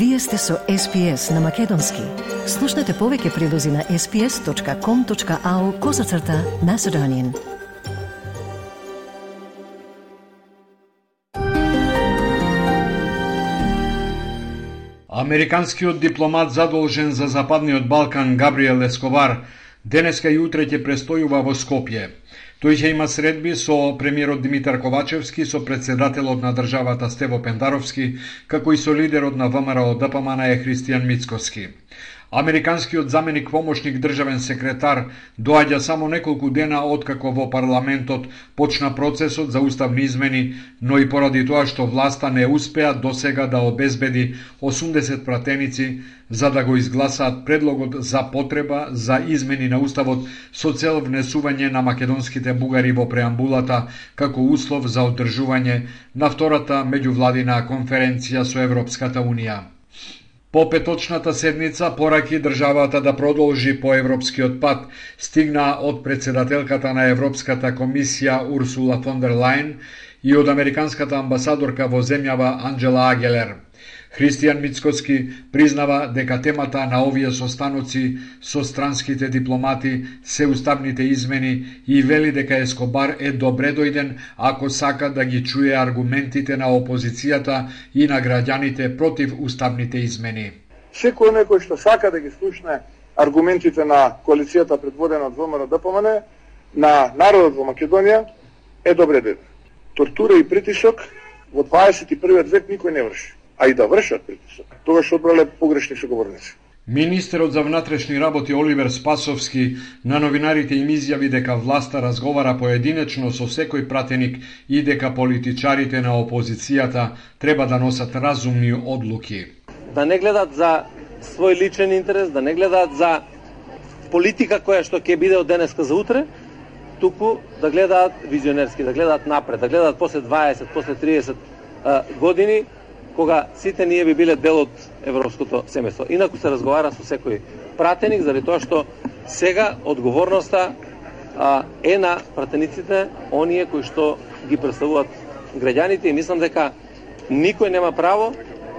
Вие сте со SPS на Македонски. Слушнете повеќе прилози на sps.com.au козацрта на Седонин. Американскиот дипломат задолжен за Западниот Балкан Габриел Ескобар денеска и утре ќе престојува во Скопје. Тој ќе има средби со премиерот Димитар Ковачевски, со председателот на државата Стево Пендаровски, како и со лидерот на ВМРО ДПМН е Христијан Мицковски. Американскиот заменик помошник државен секретар доаѓа само неколку дена откако во парламентот почна процесот за уставни измени, но и поради тоа што власта не успеа досега да обезбеди 80 пратеници за да го изгласаат предлогот за потреба за измени на уставот со цел внесување на македонските бугари во преамбулата како услов за одржување на втората меѓувладина конференција со Европската Унија. По петочната седница пораки државата да продолжи по европскиот пат стигна од председателката на Европската комисија Урсула фон дер Лајн и од американската амбасадорка во земјава Анджела Агелер. Христијан Мицкоски признава дека темата на овие состаноци со странските дипломати се уставните измени и вели дека Ескобар е добре дојден ако сака да ги чуе аргументите на опозицијата и на граѓаните против уставните измени. Секој некој што сака да ги слушне аргументите на коалицијата предводена од ВМРО ДПМН на народот во Македонија е добре дојден. Тортура и притисок во 21. век никој не врши а и да вршат притисок. Тогаш одбрале погрешни соговорници. Министерот за внатрешни работи Оливер Спасовски на новинарите им изјави дека власта разговара поединечно со секој пратеник и дека политичарите на опозицијата треба да носат разумни одлуки. Да не гледат за свој личен интерес, да не гледат за политика која што ќе биде од денеска за утре, туку да гледаат визионерски, да гледаат напред, да гледаат после 20, после 30 години кога сите ние би биле дел од европското семејство. Инаку се разговара со секој пратеник, заради тоа што сега одговорноста а, е на пратениците, оние кои што ги представуваат граѓаните и мислам дека никој нема право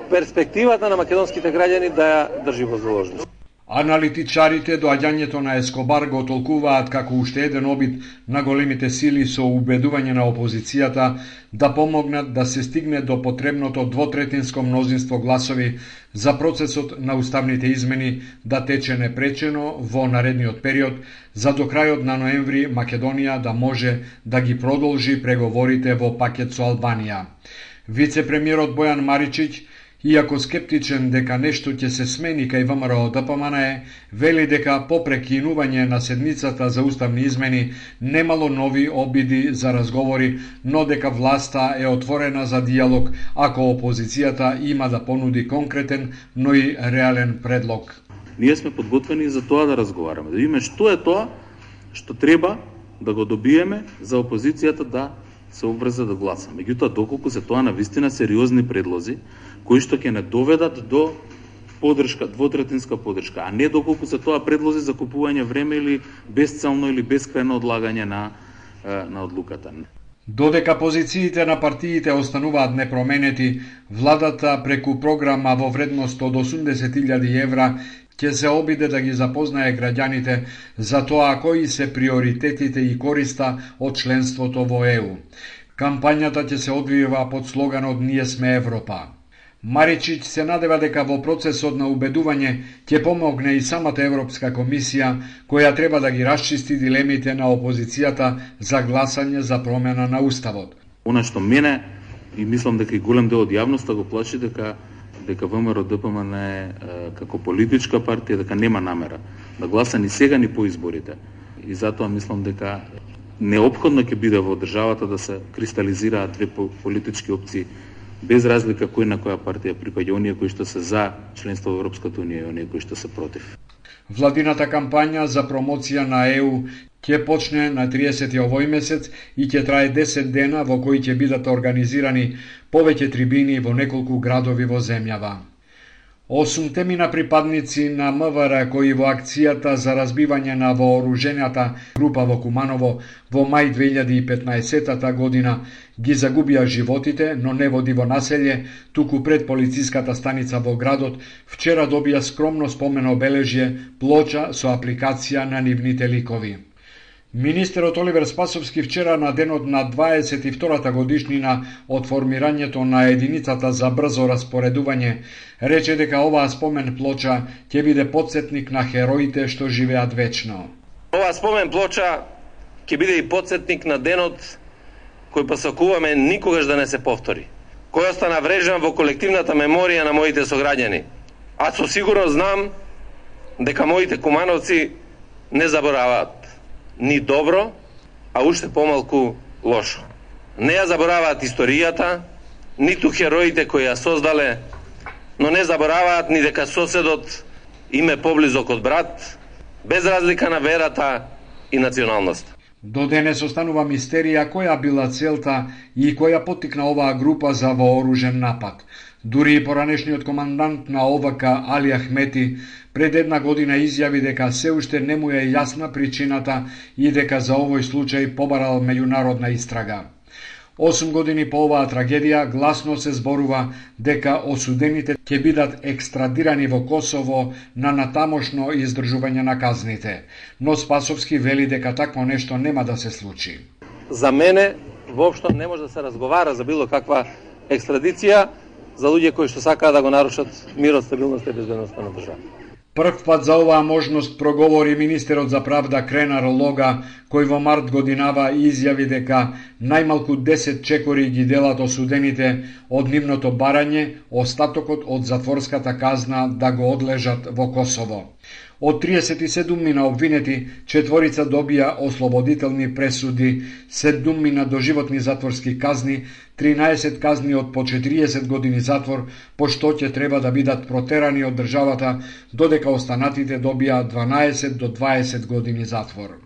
перспективата на македонските граѓани да ја држи во заложност. Аналитичарите доаѓањето на Ескобар го толкуваат како уште еден обид на големите сили со убедување на опозицијата да помогнат да се стигне до потребното двотретинско мнозинство гласови за процесот на уставните измени да тече непречено во наредниот период, за до крајот на ноември Македонија да може да ги продолжи преговорите во пакет со Албанија. Вице-премиерот Бојан Маричиќ Иако скептичен дека нешто ќе се смени кај ВМРО да ДПМН вели дека по прекинување на седницата за уставни измени немало нови обиди за разговори, но дека власта е отворена за диалог ако опозицијата има да понуди конкретен, но и реален предлог. Ние сме подготвени за тоа да разговараме, да видиме што е тоа што треба да го добиеме за опозицијата да се обврза да гласа. Меѓутоа, доколку се тоа на вистина сериозни предлози, кои што ќе не доведат до подршка, двотретинска подршка, а не доколку се тоа предлози за купување време или бесцелно или безкрајно одлагање на, на одлуката. Додека позициите на партиите остануваат непроменети, владата преку програма во вредност од 80.000 евра ќе се обиде да ги запознае граѓаните за тоа кои се приоритетите и користа од членството во ЕУ. Кампањата ќе се одвива под слоганот Ние сме Европа. Маричиќ се надева дека во процесот на убедување ќе помогне и самата Европска комисија, која треба да ги расчисти дилемите на опозицијата за гласање за промена на уставот. Она што мене и мислам дека и голем дел од јавноста го плаши дека дека ВМРО ДПМН е како политичка партија дека нема намера да гласа ни сега ни по изборите. И затоа мислам дека необходно ќе биде во државата да се кристализираат две политички опции без разлика кој на која партија припаѓа, оние кои што се за членство во Европската унија и оние кои што се против. Владината кампања за промоција на ЕУ ќе почне на 30 овој месец и ќе трае 10 дена во кои ќе бидат организирани повеќе трибини во неколку градови во земјава. Осумте мина припадници на МВР кои во акцијата за разбивање на вооружената група во Куманово во мај 2015 година ги загубија животите, но не води во населје, туку пред полициската станица во градот, вчера добија скромно спомено обележје плоча со апликација на нивните ликови. Министерот Оливер Спасовски вчера на денот на 22-та годишнина од формирањето на единицата за брзо распоредување рече дека оваа спомен плоча ќе биде подсетник на хероите што живеат вечно. Оваа спомен плоча ќе биде и подсетник на денот кој посакуваме никогаш да не се повтори. Кој остана врежан во колективната меморија на моите сограѓани. А со сигурност знам дека моите кумановци не забораваат ни добро, а уште помалку лошо. Не ја забораваат историјата, ниту хероите кои ја создале, но не забораваат ни дека соседот име поблизок од брат, без разлика на верата и националноста. До денес останува мистерија која била целта и која потикна оваа група за вооружен напад. Дури и поранешниот командант на ОВК Али Ахмети пред една година изјави дека се уште не му е јасна причината и дека за овој случај побарал меѓународна истрага. Осум години по оваа трагедија гласно се зборува дека осудените ќе бидат екстрадирани во Косово на натамошно издржување на казните, но Спасовски вели дека такво нешто нема да се случи. За мене воопшто не може да се разговара за било каква екстрадиција за луѓе кои што сакаат да го нарушат мирот, стабилноста и безбедноста на државата. Прв пат за оваа можност проговори министерот за правда Кренар Лога, кој во март годинава изјави дека најмалку 10 чекори ги делат осудените од нивното барање, остатокот од затворската казна да го одлежат во Косово. Од 37 мина обвинети, четворица добија ослободителни пресуди, 7 мина доживотни затворски казни, 13 казни од по 40 години затвор, пошто ќе треба да бидат протерани од државата, додека останатите добија 12 до 20 години затвор.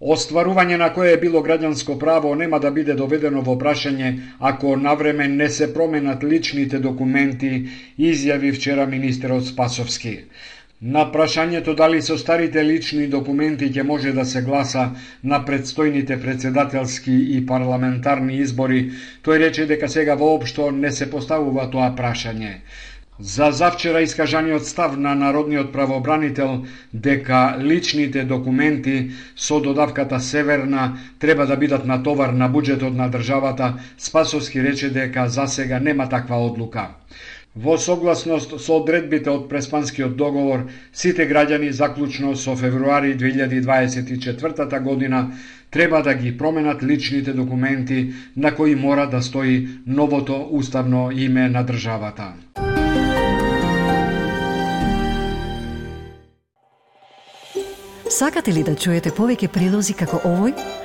Остварување на кое е било граѓанско право нема да биде доведено во прашање ако навреме не се променат личните документи, изјави вчера министерот Спасовски. На прашањето дали со старите лични документи ќе може да се гласа на предстојните председателски и парламентарни избори, тој рече дека сега воопшто не се поставува тоа прашање. За завчера искажаниот став на народниот правобранител дека личните документи со додавката Северна треба да бидат на товар на буџетот на државата, Спасовски рече дека за сега нема таква одлука. Во согласност со одредбите од Преспанскиот договор, сите граѓани заклучно со февруари 2024 година треба да ги променат личните документи на кои мора да стои новото уставно име на државата. Сакате ли да чуете повеќе прилози како овој?